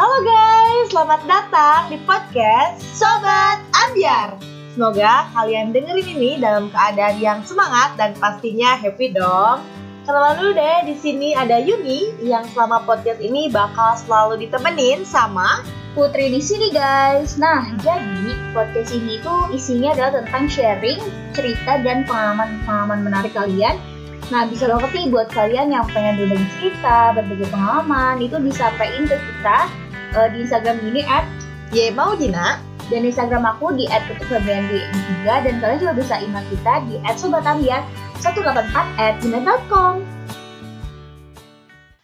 Halo guys, selamat datang di podcast Sobat Ambiar. Semoga kalian dengerin ini dalam keadaan yang semangat dan pastinya happy dong. Kenalan dulu deh, di sini ada Yuni yang selama podcast ini bakal selalu ditemenin sama Putri di sini guys. Nah, jadi podcast ini tuh isinya adalah tentang sharing, cerita dan pengalaman-pengalaman menarik kalian. Nah, bisa nih buat kalian yang pengen berbagi cerita, berbagi pengalaman, itu disampaikan ke kita uh, di Instagram ini at Ye Maudina dan Instagram aku di @kutubfebriandi3 dan kalian juga bisa email kita di @sobatambiar 184 at gmail.com.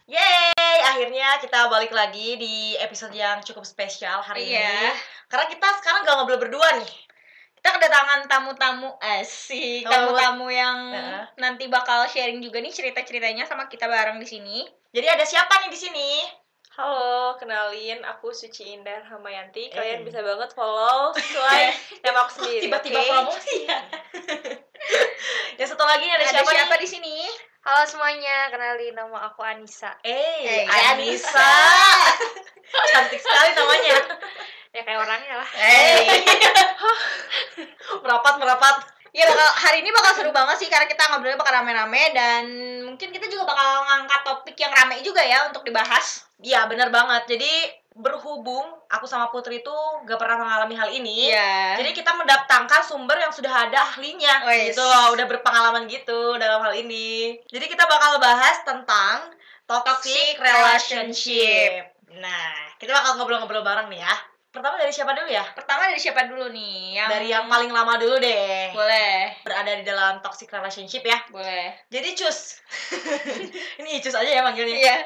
Yeay, akhirnya kita balik lagi di episode yang cukup spesial hari Iya. ini. Karena kita sekarang gak ngobrol berdua nih. kita kedatangan tamu-tamu asik Oh. tamu-tamu yang nanti bakal sharing juga nih cerita-ceritanya sama kita bareng di sini Jadi ada siapa nih di sini? Halo, kenalin aku Suci Indah Hamayanti. Kalian Eh. bisa banget follow sesuai nama aku sendiri. Tiba-tiba oke? promosi ya. yang satu lagi ada, ada siapa, siapa di sini Halo semuanya, kenalin nama aku Anissa. Eh, Eh, Anissa. Cantik sekali namanya. Ya kayak orangnya lah. Eh. merapat merapat. Ya bakal hari ini bakal seru banget sih karena kita ngobrolnya bakal rame-rame dan mungkin kita juga bakal ngangkat topik yang rame juga ya untuk dibahas Iya, benar banget. Jadi berhubung aku sama Putri itu gak pernah mengalami hal ini. Iya. Jadi kita mendatangkan sumber yang sudah ada ahlinya Wes. gitu loh, udah berpengalaman gitu dalam hal ini. Jadi kita bakal bahas tentang toxic Toxic relationship. Nah, kita bakal ngobrol-ngobrol bareng nih ya. Pertama dari siapa dulu ya? pertama dari siapa dulu nih yang Dari yang paling lama dulu deh. boleh Berada di dalam toxic relationship ya. boleh Jadi Cus. ini Icus aja ya manggilnya. iya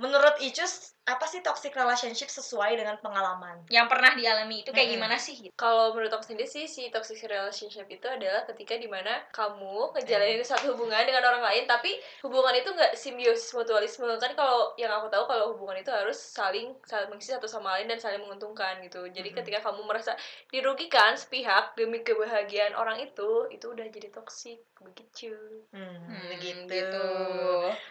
Menurut Icus, apa sih toxic relationship sesuai dengan pengalaman? yang pernah dialami itu kayak Mm-mm. gimana sih gitu? Kalau menurut aku sendiri sih, si toxic relationship itu adalah ketika di mana kamu ngejalanin satu hubungan dengan orang lain, tapi hubungan itu nggak simbiosis mutualisme. Kan kalau yang aku tahu kalau hubungan itu harus saling saling mengisi satu sama lain dan saling menguntungkan gitu. Jadi Mhm. ketika kamu merasa dirugikan sepihak demi kebahagiaan orang itu, itu udah jadi toxic begitu. Hmm, Hmm, begitu. gitu.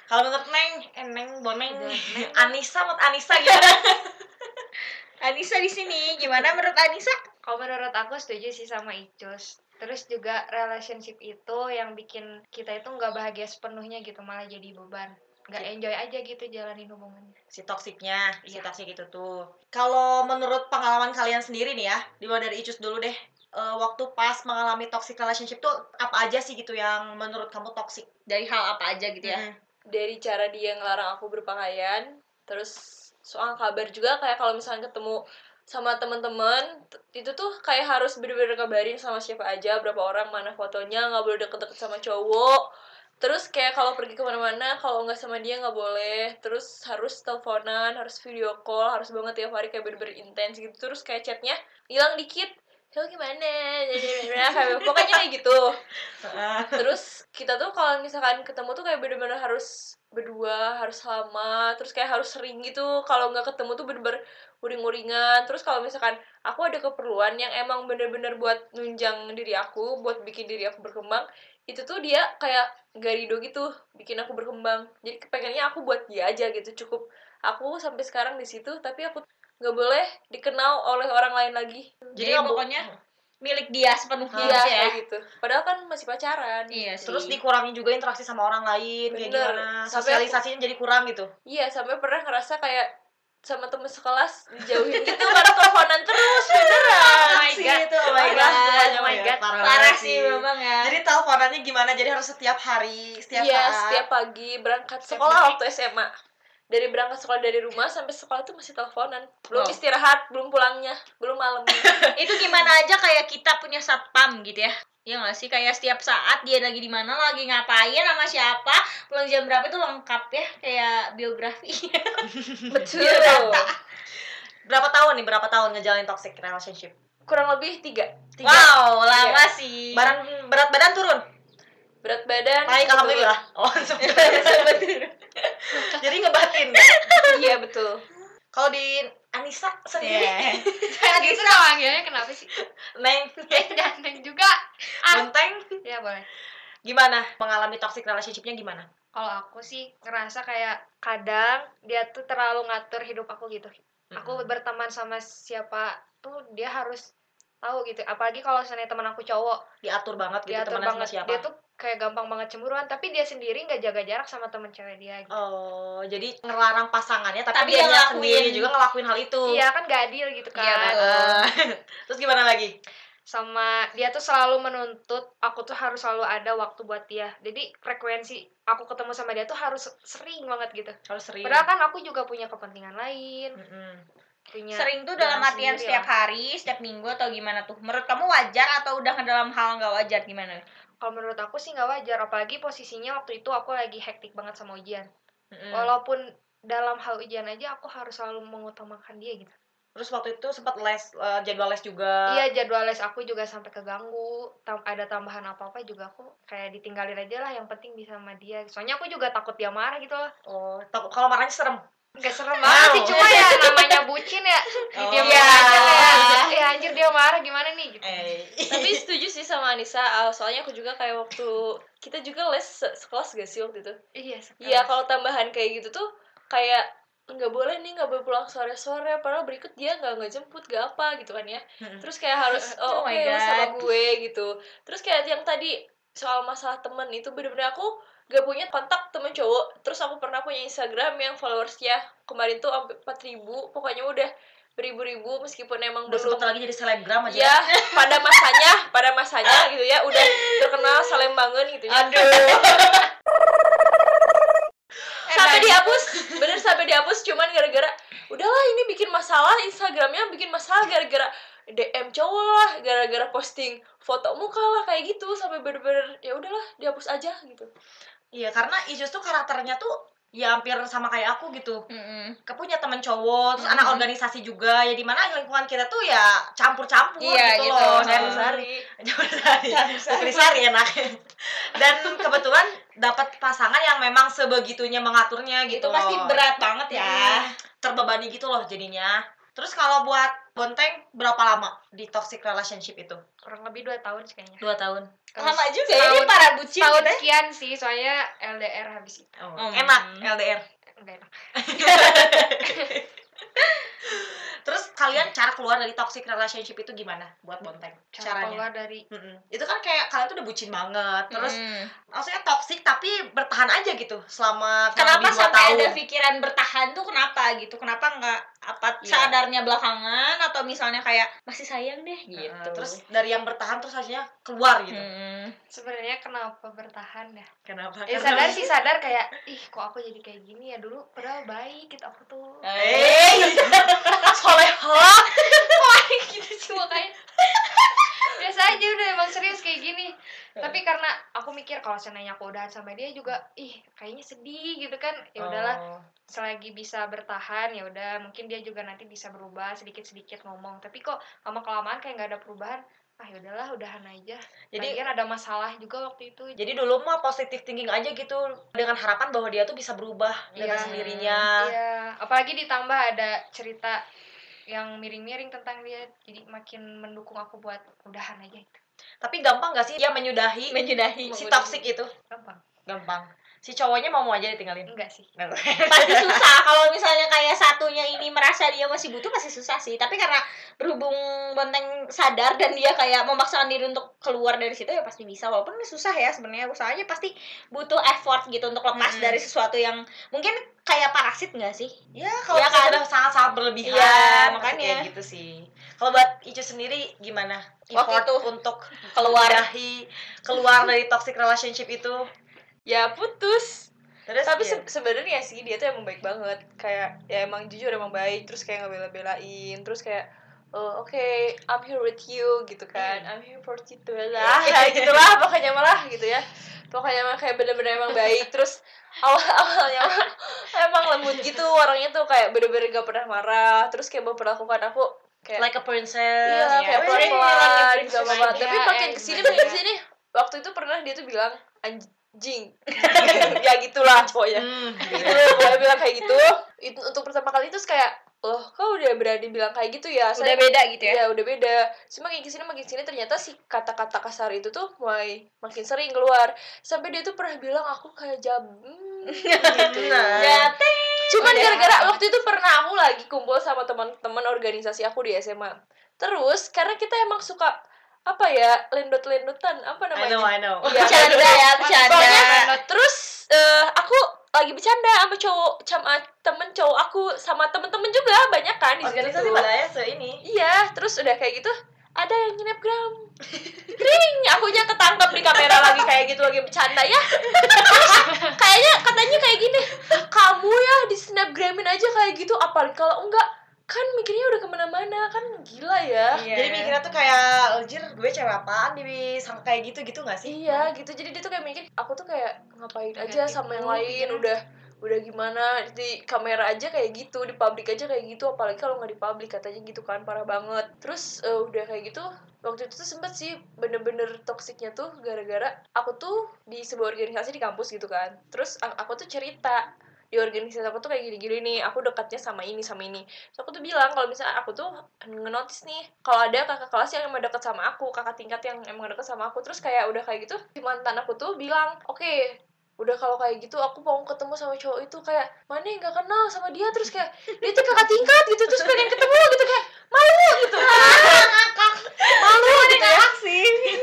Kalau menurut Neng, eh, Neng, Boneng, Neng. Anissa, Anissa gimana? Anissa di sini gimana menurut Anissa Kalau menurut aku setuju sih sama Icus. Terus juga relationship itu yang bikin kita itu nggak bahagia sepenuhnya gitu, malah jadi beban. Nggak enjoy aja gitu jalanin hubungannya. si toksiknya, si Iya. toksik itu tuh. Kalau menurut pengalaman kalian sendiri nih ya, dimulai dari Icus dulu deh. Eh, waktu pas mengalami toxic relationship tuh apa aja sih gitu yang menurut kamu toxic? dari hal apa aja gitu ya Mm-mm. dari cara dia ngelarang aku berpakaian terus soal kabar juga kayak kalau misalnya ketemu sama teman-teman itu tuh kayak harus bener-bener kabarin sama siapa aja berapa orang mana fotonya nggak boleh deket-deket sama cowok. Terus kayak kalau pergi ke mana-mana kalau nggak sama dia nggak boleh. Terus harus teleponan harus video call harus banget tiap hari kayak bener-bener intens gitu. Terus kayak chatnya hilang dikit. Lo gimana? Pokoknya kayak gitu. Terus kita tuh kalau misalkan ketemu tuh kayak bener-bener harus berdua harus lama terus kayak harus sering gitu. Kalau nggak ketemu tuh bener-bener uring-uringan. Terus kalau misalkan aku ada keperluan yang emang bener-bener buat nunjang diri aku buat bikin diri aku berkembang itu tuh dia kayak gak ridho gitu bikin aku berkembang. Jadi kepengennya aku buat dia aja gitu cukup. Aku sampai sekarang di situ tapi aku nggak boleh dikenal oleh orang lain lagi. Jadi bo- pokoknya milik dia sepenuhnya iya ya kayak gitu padahal kan masih pacaran iya sih Terus dikurangi juga interaksi sama orang lain, kayak Bener. gimana? Sampai aku- Sosialisasinya jadi kurang gitu. Iya, sampai pernah ngerasa kayak sama temen sekelas dijauhin gitu karena teleponan terus beneran Oh my sih God. itu, oh my Oh my god, oh my god, parah, parah sih memang ya Jadi teleponannya gimana? Jadi harus setiap hari, setiap iya saat. setiap pagi berangkat Setiap sekolah waktu SMA dari berangkat sekolah dari rumah sampai sekolah tuh masih teleponan belum Wow. istirahat belum pulangnya belum malamnya itu gimana aja kayak kita punya satpam gitu ya ya nggak sih kayak setiap saat dia lagi di mana lagi ngapain sama siapa pulang jam berapa itu lengkap ya kayak biografi betul Berapa tahun nih? Berapa tahun ngejalanin toxic relationship? kurang lebih tiga Tiga. wow lama Iya. sih Badan berat badan turun. berat badan turun. alhamdulillah. Oh, Jadi ngebatin. iya betul Kalau di Anissa sendiri, gitu dong manggilnya kenapa sih? Neng, Dan Neng juga. Ah, ya boleh. gimana mengalami toxic relationship-nya gimana? Kalau aku sih ngerasa kayak kadang dia tuh terlalu ngatur hidup aku gitu. Aku berteman sama siapa tuh dia harus tahu gitu. Apalagi kalau misalnya teman aku cowok, diatur banget gitu diatur temenan sama siapa Dia tuh kayak gampang banget cemburuan, tapi dia sendiri nggak jaga jarak sama temen cewek dia gitu. Oh, jadi ngelarang pasangannya tapi, Tapi dia ngelakuin. sendiri juga ngelakuin hal itu. Iya kan gak adil gitu kan. Iya, kan? Eh, Terus gimana lagi? sama dia tuh selalu menuntut aku tuh harus selalu ada waktu buat dia jadi frekuensi aku ketemu sama dia tuh harus sering banget gitu Harus sering. padahal kan aku juga punya kepentingan lain Mm-mm. punya Sering tuh dalam artian sendiri setiap hari, setiap minggu atau gimana tuh? Menurut kamu wajar atau udah dalam hal nggak wajar gimana? Kalau menurut aku sih nggak wajar apalagi posisinya waktu itu aku lagi hektik banget sama ujian Mm-mm. walaupun dalam hal ujian aja aku harus selalu mengutamakan dia gitu Terus waktu itu sempat les eh, jadwal les juga. iya jadwal les aku juga sampai keganggu Tam- ada tambahan apa apa juga aku kayak ditinggalin aja lah yang penting bisa sama dia soalnya aku juga takut dia marah gitu loh Oh, takut kalau marahnya serem. Gak serem banget sih, cuma ya namanya bucin ya. Oh. Dia Iya. aja kayak, eh anjir dia marah gimana nih? Gitu. Eh. tapi setuju sih sama Anissa uh, soalnya aku juga kayak waktu kita juga les se- sekelas gak sih waktu itu? Iya sekelas. Iya kalau tambahan kayak gitu tuh kayak nggak boleh nih nggak boleh pulang sore sore padahal berikut dia nggak nggak jemput gak apa gitu kan ya. Terus kayak harus Oh oh, my oke lu sama gue gitu. Terus kayak yang tadi soal masalah temen itu bener-bener aku gak punya kontak temen cowok. Terus aku pernah punya Instagram yang followersnya kemarin tuh sampai empat ribu. Pokoknya udah beribu-ribu meskipun emang Udah belum lagi jadi selebgram aja. ya pada masanya pada masanya gitu ya. Udah terkenal salem banget gitu ya. Aduh. sampai dihapus. Bener sampai dihapus. Cuman gara-gara udahlah ini bikin masalah Instagramnya bikin masalah gara-gara DM cowok lah gara-gara posting foto muka lah kayak gitu. Sampai bener-bener ya udahlah dihapus aja gitu Iya, karena Isus tuh karakternya tuh ya hampir sama kayak aku gitu. Mm-mm. Ke punya temen cowok, terus Mm. anak organisasi juga, ya di mana lingkungan kita tuh ya campur-campur Iya, gitu, gitu. loh. Dan sari Campur sari. Sari. Putri sari enak. Dan kebetulan dapat pasangan yang memang sebegitunya mengaturnya gitu. Itu pasti loh. berat banget ya. Terbebani gitu loh jadinya. Terus kalau buat Bonteng berapa lama di toxic relationship itu? kurang lebih dua tahun sih kayaknya Dua tahun. Lama juga ya ini para bucin tahun ya. sekian sih soalnya LDR habis itu Oh, Hmm. Enak LDR. Nggak enak. Terus kalian cara keluar dari toxic relationship itu gimana buat Bonteng? cara Caranya? keluar dari Mm-mm. Itu kan kayak kalian tuh udah bucin banget. Terus Mm. maksudnya toxic tapi bertahan aja gitu selama Kenapa sampai tahun. ada pikiran bertahan tuh kenapa gitu? Kenapa nggak apa Iya. sadarnya belakangan atau misalnya kayak masih sayang deh gitu. Terus dari yang bertahan terus akhirnya keluar gitu. Mm. sebenarnya kenapa bertahan ya Kenapa? eh Karena- sadar sih sadar kayak ih kok aku jadi kayak gini ya dulu padahal baik gitu aku tuh Eh, Soleha. gitu sih makanya biasa aja udah emang serius kayak gini tapi karena aku mikir kalau seandainya aku udahan sama dia juga ih kayaknya sedih gitu kan ya udahlah Oh. selagi bisa bertahan ya udah mungkin dia juga nanti bisa berubah sedikit sedikit ngomong tapi kok lama kelamaan kayak nggak ada perubahan ah ya udahlah udahan aja Jadi Lagian ada masalah juga waktu itu jadi dulu mah positive thinking aja gitu dengan harapan bahwa dia tuh bisa berubah dengan Iya. sendirinya. Iya, apalagi ditambah ada cerita yang miring-miring tentang dia, jadi makin mendukung aku buat udahan aja itu. Tapi gampang gak sih dia menyudahi Menyudahi. si toxic itu? Gampang. Gampang. Si cowoknya mau mau aja ditinggalin. Enggak sih. pasti susah kalau misalnya kayak satunya ini merasa dia masih butuh pasti susah sih tapi karena berhubung Bonteng sadar dan dia kayak memaksakan diri untuk keluar dari situ ya pasti bisa walaupun susah ya sebenarnya usahanya pasti butuh effort gitu untuk lepas Mm-mm. dari sesuatu yang mungkin kayak parasit nggak sih Ya kalau Ya kan? udah sangat-sangat berlebihan, pasti makanya. kayak gitu sih. Kalau buat Icu sendiri gimana? Effort itu untuk keluar. menyudahi, keluar dari toxic relationship itu. ya putus Terus tapi iya. se- sebenarnya sih dia tuh emang baik banget kayak ya emang jujur emang baik terus kayak ngebela-belain terus kayak oh, oke I'm here with you gitu kan. I'm here for you too lah. Kayak gitulah pokoknya malah gitu ya. Pokoknya emang kayak bener-bener emang baik. Terus awal-awalnya mah emang lembut gitu orangnya tuh kayak bener-bener gak pernah marah. Terus kayak memperlakukan aku kayak like a princess. iya kayak Wih, pelan-pelan princess gitu apa tapi makin eh, ke sini makin ke sini waktu itu pernah dia tuh bilang anjing. Ya gitulah pokoknya. Hmm, gitu boleh bilang kayak gitu. Itu untuk pertama kali terus kayak loh kau udah berani bilang kayak gitu ya? Udah beda gitu ya? Iya udah beda. Cuma makin ke sini makin ke sini ternyata si kata-kata kasar itu tuh mulai makin sering keluar. Sampai dia tuh pernah bilang aku kayak jam hmm, gitu. Nah. ya Cuman gara-gara waktu itu pernah aku lagi kumpul sama teman-teman organisasi aku di SMA Terus karena kita emang suka apa ya lendot-lendotan apa I namanya know, I know. Iya, bercanda ya bercanda. Pokoknya terus eh, aku lagi bercanda sama cowok sama temen cowok aku sama temen-temen juga banyak kan di Organisasi pada ya se ini. iya terus udah kayak gitu ada yang snapgram kering akunya ketangkep di kamera lagi kayak gitu lagi bercanda ya. Terus kayaknya katanya kayak gini kamu ya di snapgramin aja kayak gitu apalagi kalau enggak kan mikirnya udah ke mana-mana kan gila ya. Iya. Jadi mikirnya tuh kayak anjir gue cewek apaan di sama kayak gitu gitu gak sih? Iya gitu. Jadi dia tuh kayak mikir aku tuh kayak ngapain aja sama yang mulu lain udah udah gimana? Di kamera aja kayak gitu di publik aja kayak gitu. Apalagi kalau nggak di publik katanya gitu kan parah banget. Terus eh, udah kayak gitu waktu itu tuh sempet sih bener-bener toksiknya tuh gara-gara aku tuh di sebuah organisasi di kampus gitu kan. Terus aku tuh cerita di organisasi aku tuh kayak gini-gini nih aku dekatnya sama ini sama ini. So aku tuh bilang kalau misalnya aku tuh ngenotis nih kalau ada kakak kelas yang emang deket sama aku kakak tingkat yang emang deket sama aku terus kayak udah kayak gitu mantan aku tuh bilang oke udah kalau kayak gitu aku mau ketemu sama cowok itu kayak mana yang nggak kenal sama dia? Terus kayak dia tuh kakak tingkat gitu terus pengen ketemu gitu kayak malu gitu. Malu gitu ya.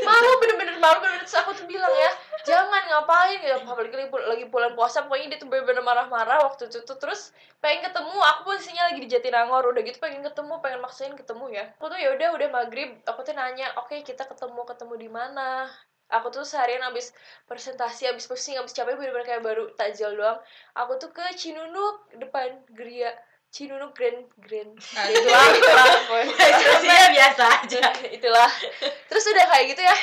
Malu bener-bener malu bener-bener. Terus aku tuh bilang ya jangan ngapain? Ya apalagi lagi, lagi bulan puasa pokoknya dia tuh bener-bener marah-marah waktu itu tuh. Terus pengen ketemu aku posisinya lagi di Jatinangor. Udah gitu pengen ketemu pengen maksain ketemu ya. Aku tuh ya udah udah maghrib. Aku tuh nanya oke kita ketemu ketemu di mana? Aku tuh seharian abis presentasi abis pusing abis capek bener-bener kayak baru takjil doang. Aku tuh ke Cinunuk depan geria Cinunuk Grand Grand. Itulah itulah Ekspresinya biasa aja. itulah. Terus udah kayak gitu ya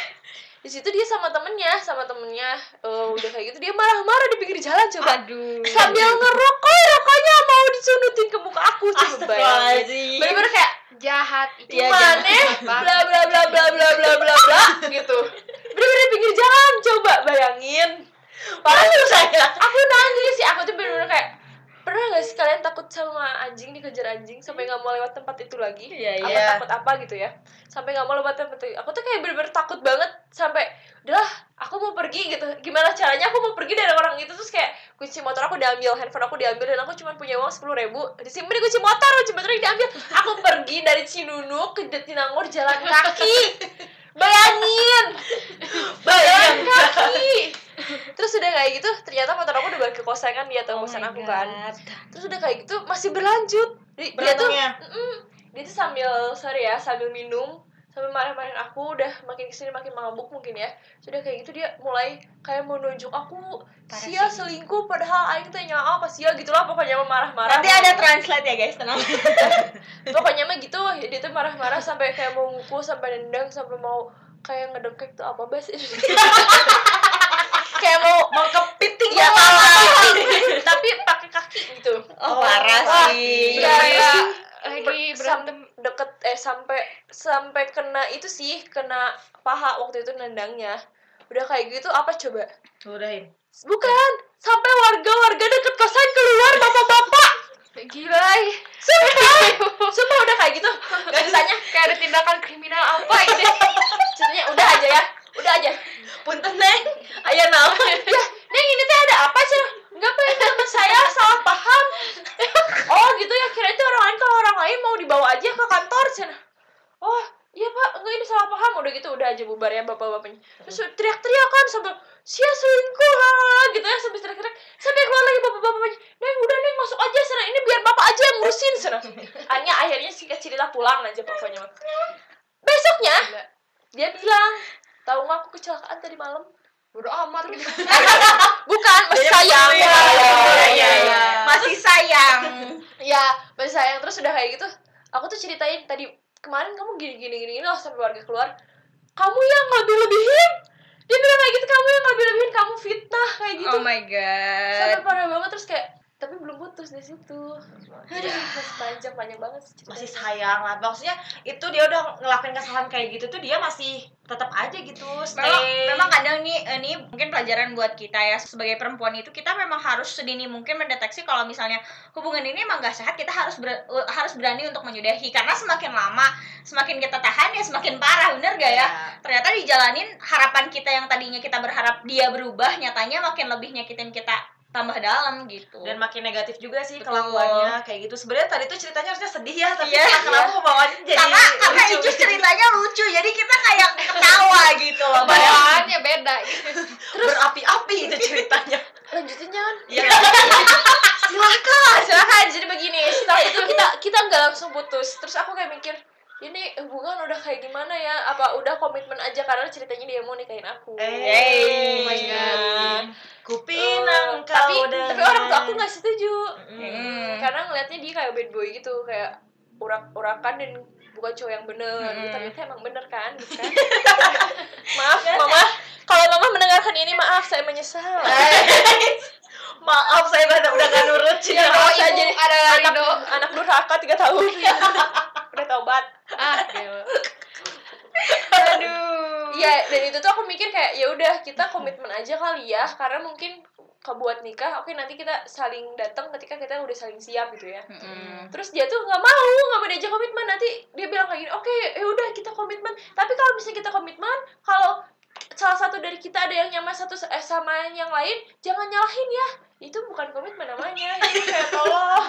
di situ dia sama temennya sama temennya eh, udah kayak gitu dia marah-marah di pinggir jalan coba. Aduh. Sambil ngerokok rokoknya mau disunutin ke muka aku coba bayangin. Bener-bener kayak jahat. Itu Iya, mana jahat. bla bla bla bla bla bla bla bla gitu. Bener-bener pinggir jalan coba bayangin. Parah tuh saya. aku nangis sih aku tuh bener-bener kayak pernah gak sih kalian takut sama anjing dikejar anjing sampai nggak mau lewat tempat itu lagi? Iya, apa iya. takut apa gitu ya? Sampai nggak mau lewat tempat itu. Aku tuh kayak bener-bener takut banget sampai udahlah aku mau pergi gitu. Gimana caranya aku mau pergi dari orang itu? Terus kayak kunci motor aku diambil handphone aku diambil dan aku cuma punya uang sepuluh ribu. Disimpan di kunci motor kunci motornya diambil. Aku pergi dari Cinunuk ke Jatinangor jalan kaki. Bayangin. Jalan kaki terus udah kayak gitu ternyata motor aku udah balik ke kosan kan dia tahu kosan aku kan. Terus udah kayak gitu masih berlanjut. Di- dia tuh. Mm-mm. dia tuh sambil sorry ya sambil minum sambil marah-marahin aku udah makin ke sini makin mabuk mungkin ya. Sudah kayak gitu dia mulai kayak mau nunjuk aku sia selingkuh padahal aing teh nyawa apa sia gitulah pokoknya mah marah-marah. Nanti ada translate ya guys tenang. Pokoknya mah gitu dia tuh marah-marah sampai kayak mau nguku sampai nendang sampai mau kayak ngedekek tuh apa bahasa Indonesia kayak mau mau kepiting ya kepiting. Tapi pakai kaki gitu. Oh parah Wah, sih. iya, terus lagi sam- berantem. deket eh sampai sampai kena itu sih kena paha waktu itu nendangnya. Udah kayak gitu apa coba? Udahin. bukan. Sampai warga-warga deket kosan keluar bapak-bapak. Gila sumpah. Sumpah udah kayak gitu. Nggak bisanya kayak ada tindakan kriminal apa ini? Ceritanya udah aja ya udah aja. Punten neng. Ayah naon ya neng ini teh ada apa sih nggak teman saya salah paham. Oh gitu ya. Kira itu orang lain. Kalau orang lain mau dibawa aja ke kantor cina oh iya pak. Enggak ini salah paham. Udah gitu udah aja bubar ya bapak-bapaknya. Terus teriak-teriak kan sampai sia selingkuh lah gitu ya sampai teriak-teriak. Sampai keluar lagi bapak-bapaknya. Neng udah neng masuk aja sana ini biar bapak aja yang ngurusin sana hanya akhirnya singkat cerita pulang aja pokoknya besoknya dia bilang tahu nggak aku kecelakaan tadi malam? Bodo amat. Gitu bukan masih sayang. Iya, iya, iya, iya. masih sayang. Ya masih sayang. Terus udah kayak gitu aku tuh ceritain tadi kemarin kamu gini gini gini loh sampai warga keluar. Kamu yang lebih lebihin dia bilang kayak gitu kamu yang lebih lebihin kamu fitnah kayak gitu. Oh my god. Sampai parah banget terus kayak tapi belum putus di situ. Aduh, masih panjang panjang banget sih ceritanya. masih sayang lah. Maksudnya itu dia udah ngelakuin kesalahan kayak gitu tuh dia masih tetap aja gitu stay. Memang, memang kadang nih ini mungkin pelajaran buat kita ya sebagai perempuan itu kita memang harus sedini mungkin mendeteksi kalau misalnya hubungan ini emang gak sehat kita harus ber- uh, harus berani untuk menyudahi. Karena semakin lama semakin kita tahan ya semakin parah bener gak ya? Ternyata dijalanin harapan kita yang tadinya kita berharap dia berubah nyatanya makin lebih nyakitin kita tambah dalam gitu. Dan makin negatif juga sih Betul. kelakuannya kayak gitu. Sebenarnya tadi tuh ceritanya harusnya sedih ya tapi Iya. entah kenapa bawanya jadi karena karena lucu itu gitu. ceritanya lucu jadi kita kayak ketawa gitu loh bawaannya beda berapi-api itu ceritanya. Lanjutin jangan Iya. silakan. Silakan. Jadi begini setelah itu kita kita nggak langsung putus. Terus aku kayak mikir ini hubungan udah kayak gimana ya? Apa udah komitmen aja? Karena ceritanya dia mau nikahin aku. Eh, oh my god. Kupinang Eh, kau tapi dengan- tapi orang tua aku nggak setuju. Mm. karena ngelihatnya dia kayak bad boy gitu kayak urak-urakan dan bukan cowok yang bener. Hmm. ternyata emang bener kan gitu kan maaf. Mama kalau mama mendengarkan ini maaf saya menyesal. Maaf saya udah udah gak nurut ya, kalau ibu jadi ada anak anak durhaka tiga tahun udah taubat ah gila. Iya, dan itu tuh aku mikir kayak ya udah kita komitmen aja kali ya, karena mungkin kebuat nikah, oke nanti kita saling datang ketika kita udah saling siap gitu ya. Mm-mm. Terus dia tuh nggak mau, nggak mau diajak komitmen. Nanti dia bilang kayak gini, oke, ya udah kita komitmen. Tapi kalau misalnya kita komitmen, kalau salah satu dari kita ada yang nyaman satu eh, sama yang lain, jangan nyalahin ya. Itu bukan komitmen namanya. Itu kayak tolong.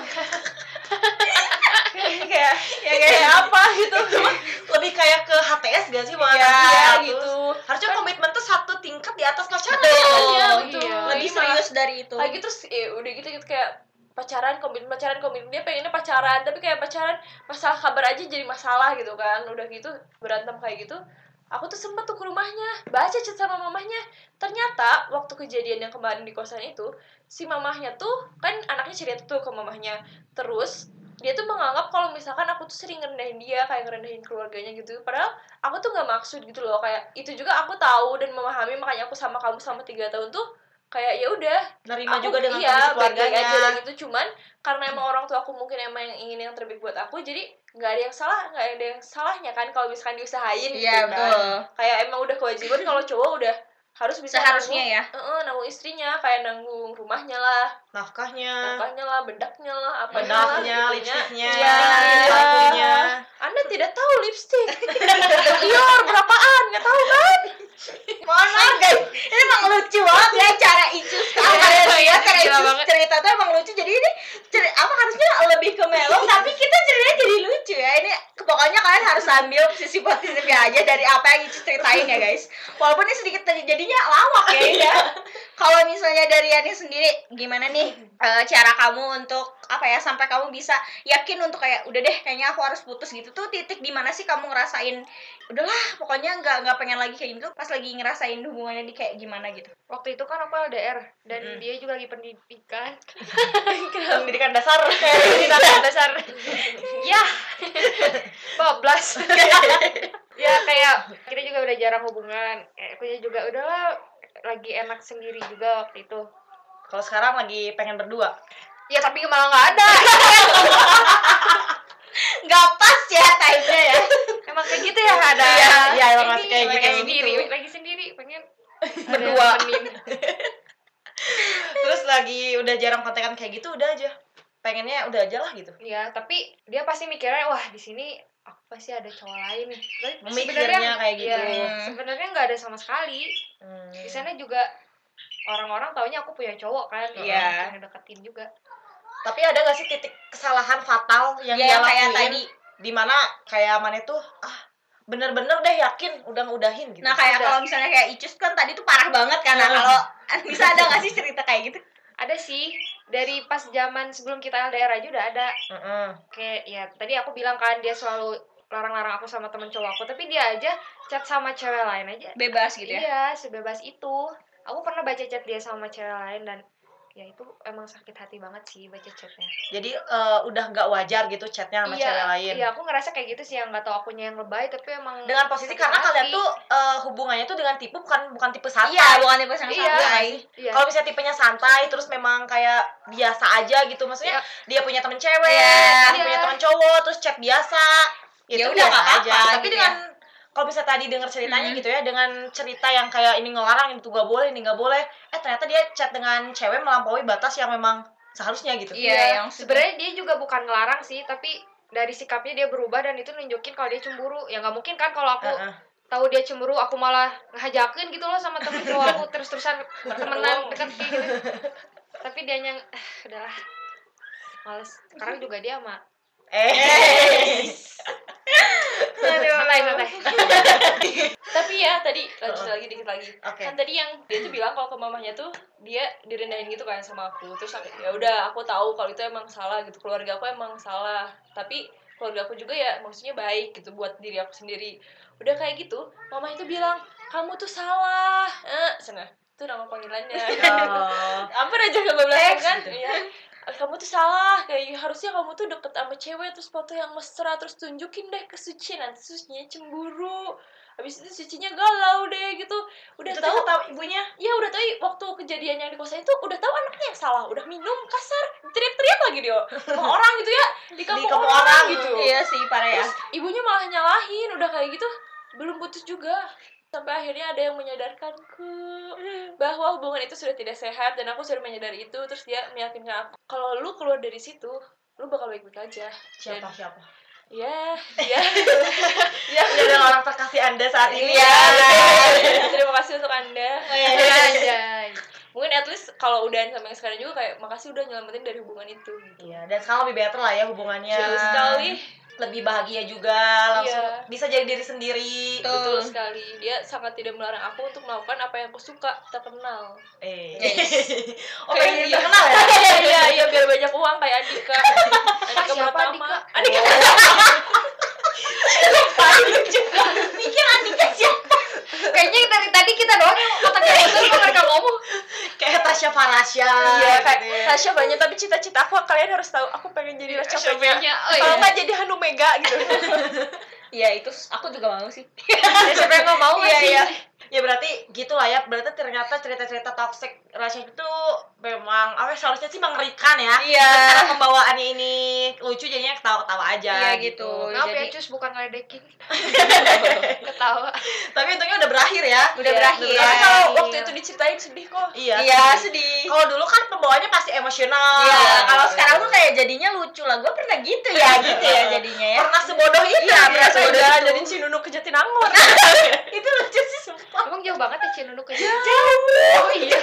ini kayak ya kayak apa gitu. lebih kayak ke HTS gak sih buat Iya, anak gitu. harusnya komitmen tuh satu tingkat di atas pacaran Iya, Iya. betul. lebih serius dari itu lagi terus ya udah gitu gitu kayak pacaran komitmen pacaran komitmen dia pengennya pacaran tapi kayak pacaran masalah kabar aja jadi masalah gitu kan udah gitu berantem kayak gitu aku tuh sempet tuh ke rumahnya baca chat sama mamahnya. Ternyata waktu kejadian yang kemarin di kosan itu si mamahnya tuh kan anaknya cerita tuh ke mamahnya. Terus dia tuh menganggap kalau misalkan aku tuh sering ngerendahin dia kayak ngerendahin keluarganya gitu. Padahal aku tuh nggak maksud gitu loh. Kayak itu juga aku tahu dan memahami makanya aku sama kamu selama tiga tahun tuh kayak ya udah. Nerima aku juga dengan iya, keluarganya aja dan gitu. Cuman karena emang orang tua aku mungkin emang yang ingin yang terbaik buat aku jadi nggak ada yang salah nggak ada yang salahnya kan kalau misalkan diusahain gitu iya kan. betul. Kayak emang udah kewajiban kalau cowok udah harus bisa seharusnya ya. nanggung, Heeh, nanggung istrinya kayak nanggung rumahnya lah. Nafkahnya. Nafkahnya lah bedaknya lah apa gitu bedaknya lipstiknya Iya. lampunya anda tidak tahu lipstick Dior berapaan? Nggak tahu kan? Mohon maaf guys. Ini emang lucu banget ya cara Icu sekarang Iya, ya iya, cara gila Icu banget. cerita tuh emang lucu jadi ini ceri- apa harusnya lebih ke melo tapi kita ceritanya jadi lucu ya ini pokoknya kalian harus ambil sisi positifnya aja dari apa yang Icu ceritain ya guys. Walaupun ini sedikit jadinya lawak ya ya kalau misalnya dari Yani sendiri gimana nih eh, cara kamu untuk apa ya sampai kamu bisa yakin untuk kayak udah deh kayaknya aku harus putus gitu? Tuh titik di mana sih kamu ngerasain udahlah pokoknya nggak nggak pengen lagi kayak gitu pas lagi ngerasain hubungannya di kayak gimana gitu? Waktu itu kan aku LDR dan Mm. dia juga lagi pendidikan. Pendidikan dasar. Pendidikan dasar. Ya. Bablas. Ya kayak kita juga udah jarang hubungan. Kayak aku juga udahlah lagi enak sendiri juga waktu itu kalau sekarang lagi pengen berdua ya tapi malah nggak ada nggak pas ya time-nya ya emang kayak gitu ya ada Iya, iya, emang Ini masih kayak gitu. sendiri lagi sendiri pengen Berdua. terus lagi udah jarang kontekan kayak gitu udah aja pengennya udah aja lah gitu Iya, tapi dia pasti mikirnya wah di sini aku pasti ada cowok lain nih. Tapi sebenarnya- kayak gitu. iya, sebenarnya nggak ada sama sekali. Hmm. Di sana juga orang-orang taunya aku punya cowok kan, Iya. yang deketin juga. tapi ada gak sih titik kesalahan fatal yang Ya, dia kayak lakuin tadi. di mana kayak mana tuh ah bener-bener deh yakin udah ngudahin gitu nah kayak kalau misalnya kayak Icus kan tadi tuh parah banget kan nah Hmm. kalau bisa ada nggak sih cerita kayak gitu Ada sih dari pas zaman sebelum kita LDR aja udah ada. Mm-mm. Kayak ya tadi aku bilang kan dia selalu larang-larang aku sama temen cowok aku, tapi dia aja chat sama cewek lain aja. bebas gitu ya Iya, sebebas itu. Aku pernah baca chat dia sama cewek lain dan ya itu emang sakit hati banget sih baca chatnya Jadi eh, udah nggak wajar gitu chatnya sama cewek lain. iya aku ngerasa kayak gitu sih yang nggak tahu akunya yang lebay tapi emang Dengan posisi karena hati. kalian tuh eh, hubungannya tuh dengan tipe bukan bukan tipe santai. Iya, bukan tipe yang Iya. santai. iya Kalau misalnya tipenya santai terus memang kayak biasa aja gitu maksudnya Iya. dia punya temen cewek, Iya. dia punya temen cowok terus chat biasa. Ya itu udah, nggak apa-apa. aja. Tapi gitu dengan kalau bisa tadi dengar ceritanya Mhm. gitu ya dengan cerita yang kayak ini ngelarang itu gak boleh ini gak boleh eh ternyata dia chat dengan cewek melampaui batas yang memang seharusnya gitu. Iya, yang sebenarnya dia juga bukan ngelarang sih tapi dari sikapnya dia berubah dan itu nunjukin kalau dia cemburu. Ya nggak mungkin kan kalau aku Heeh. tahu dia cemburu aku malah ngehajakin gitu loh sama temen cowok aku terus terusan temenan dekat kayak gitu. Tapi dia yang udahlah males. Sekarang juga dia sama eh santai santai tapi ya tadi lanjut Heeh. lagi dikit lagi. Kan tadi yang dia tuh bilang kalau ke mamahnya tuh dia direndahin gitu kan sama aku. Terus ya udah aku tahu kalau itu emang salah gitu. Keluarga aku emang salah. Tapi keluarga aku juga ya maksudnya baik gitu buat diri aku sendiri. Udah kayak gitu mama itu bilang kamu tuh salah. Eh sana. Itu nama panggilannya. Oh. apa aja kebablasan Ex kan? Gitu. Iya kamu tuh salah kayak harusnya kamu tuh deket sama cewek terus foto yang mesra terus tunjukin deh ke Suci nanti Sucinya cemburu. Habis itu Sucinya galau deh gitu. Udah itu tahu tahu ibunya? Ya udah tahu waktu kejadian yang di kosan itu udah tahu anaknya yang salah. Udah minum kasar. Teriak-teriak lagi dia. Sama orang gitu ya. Di kampung, kampung orang, orang, gitu. Iya sih, parah ya. terus ibunya malah nyalahin udah kayak gitu. Belum putus juga sampai akhirnya ada yang menyadarkanku bahwa hubungan itu sudah tidak sehat dan aku sudah menyadari itu. Terus dia meyakinkan aku kalau lu keluar dari situ lu bakal baik-baik aja. Siapa Dan- siapa ya ya ya adalah orang terkasih anda saat ini. Iya, ya terima kasih untuk anda. Anjay. mungkin at least kalau udahan sama yang sekarang juga kayak makasih udah nyelamatin dari hubungan itu gitu. Iya, dan sekarang lebih better lah ya hubungannya. Betul sekali Lebih bahagia juga, langsung Iya. bisa jadi diri sendiri. Betul. betul sekali dia sangat tidak melarang aku untuk melakukan apa yang aku suka terkenal Eh. Yes. oh, pengen terkenal ya? iya iya biar banyak uang kayak Andika Andika siapa Pratama Andika? Andika Mikir Andika siapa? kayaknya dari tadi kita doang yang otaknya itu mereka ngomong Kayak Tasya Farasya. iya kayak gitu ya. Tasya banyak tapi cita-cita aku kalian harus tahu aku pengen jadi Rasya Fenya Shopee-nya, oh kalau iya. nggak jadi Hanu Mega gitu Iya, itu aku juga mau sih. Ya, siapa yang nggak mau Iya, sih iya. Ya berarti gitu lah ya. Berarti ternyata cerita-cerita toxic relationship itu memang apa ya, seharusnya sih mengerikan ya. Iya. Karena pembawaannya ini lucu jadinya ketawa-ketawa aja Iya, gitu. maaf Jadi- ya cus bukan ngeledekin ketawa Tapi untungnya udah berakhir ya. Udah Iya, berakhir. tapi Iya. kalau waktu itu diceritain sedih kok Iya. Iya, sedih. sedih. Kalau dulu kan pembawaannya pasti emosional. Iya, kalau sekarang tuh kayak jadinya lucu lah. Gue pernah gitu ya, gitu ya jadinya ya. pernah sebodoh itu. Iya, ya, pernah sebodoh jalan itu. dari Cinunuk ke Jatinangor itu lucu sih sumpah. Emang jauh banget ya Cinunuk ke Jauh. oh iya.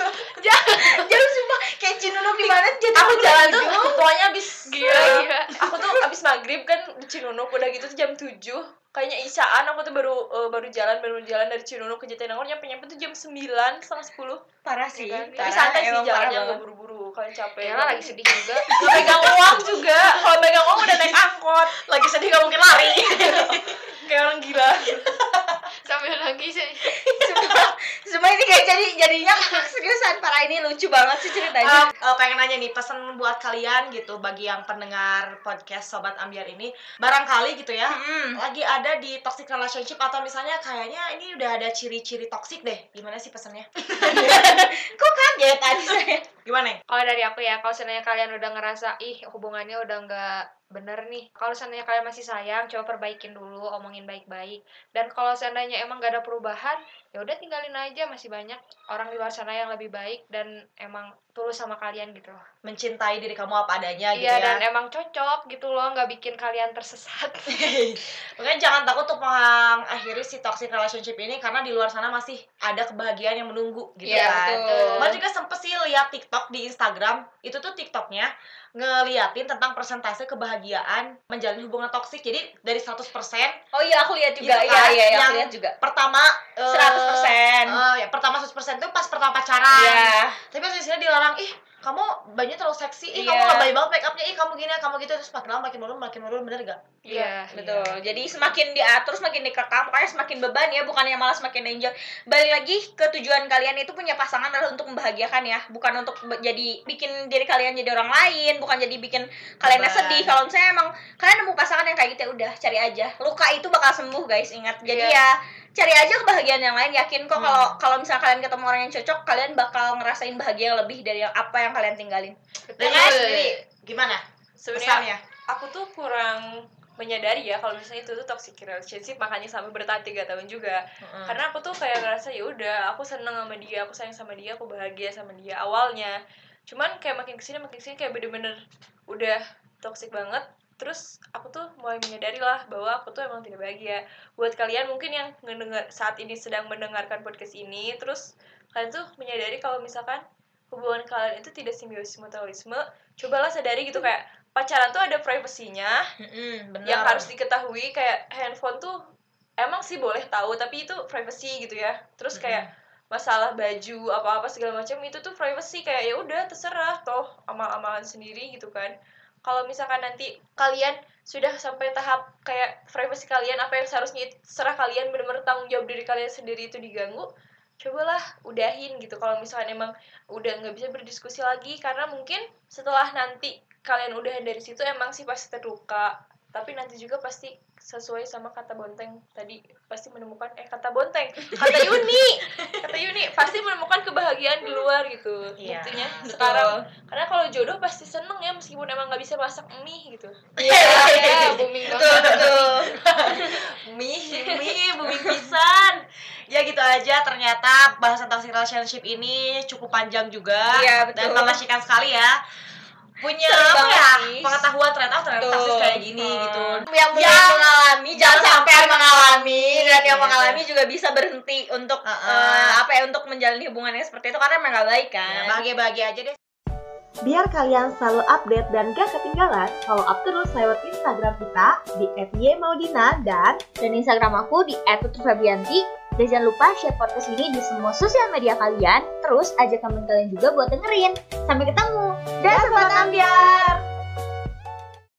Jauh. Sumpah. Kayak Cinunuk di mana aku jalan tuh pokoknya abis gila gila. Aku tuh abis maghrib kan di Cinunuk udah gitu tuh jam 7 kayaknya isaan aku tuh baru eh, baru jalan baru jalan dari Cinunuk ke Jatinangor nyampe nyampe tuh jam 9 setengah 10 parah sih. Iya kan? tapi santai sih jalannya nggak buru-buru kalian capek. Ya lah lagi sedih juga. Nggak pegang uang juga. Kalau pegang uang udah naik angkot. Lagi sedih gak mungkin lari. kayak orang gila sambil lagi sih Semua ini kayak jadi jadinya seriusan parah ini lucu banget sih ceritanya. Eh, eh, pengen nanya nih pesan buat kalian gitu bagi yang pendengar podcast sobat ambiar ini barangkali gitu ya Hmm. lagi ada di toxic relationship atau misalnya kayaknya ini udah ada ciri-ciri toxic deh gimana sih pesannya Kok kaget tadi saya? gimana kalau dari aku ya kalau seandainya kalian udah ngerasa ih hubungannya udah nggak bener nih kalau seandainya kalian masih sayang coba perbaikin dulu omongin baik-baik. Dan kalau seandainya emang gak ada perubahan ya udah tinggalin aja masih banyak orang di luar sana yang lebih baik dan emang tulus sama kalian gitu loh mencintai diri kamu apa adanya gitu iya ya dan emang cocok gitu loh nggak bikin kalian tersesat Makanya jangan takut untuk mengakhiri si toxic relationship ini karena di luar sana masih ada kebahagiaan yang menunggu gitu Iya, kan. betul. Mbak juga sempet sih lihat TikTok di Instagram, itu tuh TikToknya ngeliatin tentang persentase kebahagiaan menjalin hubungan toksik. Jadi dari 100% Oh iya aku lihat juga. Itu Iya kan iya iya, aku lihat juga. pertama eh, 100%. eh, ya pertama 100% itu pas pertama pacaran. Iya. Tapi pas di dilarang, ih kamu bajunya terlalu seksi ih Iya. kamu lebay banget make upnya ih kamu gini kamu gitu terus makin lama makin menurun makin menurun bener gak Iya. Betul. Jadi semakin diatur, semakin dikekang, makanya semakin beban ya, bukannya malah semakin enjoy. Balik lagi ke tujuan kalian itu punya pasangan adalah untuk membahagiakan ya, bukan untuk jadi bikin diri kalian jadi orang lain, bukan jadi bikin kalian sedih. Kalau misalnya emang kalian nemu pasangan yang kayak gitu ya udah cari aja. Luka itu bakal sembuh guys, ingat. Jadi Iya. ya cari aja kebahagiaan yang lain. Yakin kok Hmm. kalau kalau misalnya kalian ketemu orang yang cocok, kalian bakal ngerasain bahagia yang lebih dari yang- apa yang kalian tinggalin. dan Betul. Yas sendiri gimana Sebenarnya aku tuh kurang menyadari ya kalau misalnya itu tuh toxic relationship makanya sampai bertahan tiga tahun juga karena aku tuh kayak ngerasa ya udah aku seneng sama dia aku sayang sama dia aku bahagia sama dia awalnya cuman kayak makin ke sini makin ke sini kayak bener-bener udah toxic banget terus aku tuh mulai menyadari lah bahwa aku tuh emang tidak bahagia. Buat kalian mungkin yang ngedenger saat ini sedang mendengarkan podcast ini terus kalian tuh menyadari kalau misalkan hubungan kalian itu tidak simbiosis mutualisme cobalah sadari gitu kayak pacaran tuh ada privasinya bener yang harus diketahui kayak handphone tuh emang sih boleh tahu tapi itu privacy gitu ya. Terus kayak masalah baju apa apa segala macam itu tuh privacy kayak ya udah terserah toh amal-amalan sendiri gitu kan kalau misalkan nanti kalian sudah sampai tahap kayak privacy kalian apa yang seharusnya serah kalian benar-benar tanggung jawab diri kalian sendiri itu diganggu cobalah udahin gitu. Kalau misalkan emang udah nggak bisa berdiskusi lagi karena mungkin setelah nanti kalian udahan dari situ emang sih pasti terluka tapi nanti juga pasti sesuai sama kata bonteng tadi pasti menemukan eh kata bonteng kata Yuni kata Yuni pasti menemukan kebahagiaan di luar gitu Iya, buktinya betul. sekarang. Karena kalau jodoh pasti seneng ya meskipun emang nggak bisa masak mie gitu. Iya, booming Betul, betul. mie mie booming pisan. Ya gitu aja. Ternyata bahasan toxic relationship ini cukup panjang juga Iya, dan betul. mengasihkan sekali ya punya apa ya pengetahuan ternyata oh, ternyata toxic kayak gini Hmm. gitu yang belum Yang mengalami jangan sampai mengalami dan yang Gitu. mengalami juga bisa berhenti untuk Uh-uh. eh, apa ya untuk menjalani hubungan yang seperti itu karena emang gak baik Ya, kan bahagia-bahagia aja deh Biar kalian selalu update dan gak ketinggalan, follow up terus lewat Instagram kita di @ymaudina dan Dan Instagram aku di @tutufebianti. Dan jangan lupa share podcast ini di semua sosial media kalian. Terus ajak teman kalian juga buat dengerin. Sampai ketemu. dan sobat ambiar.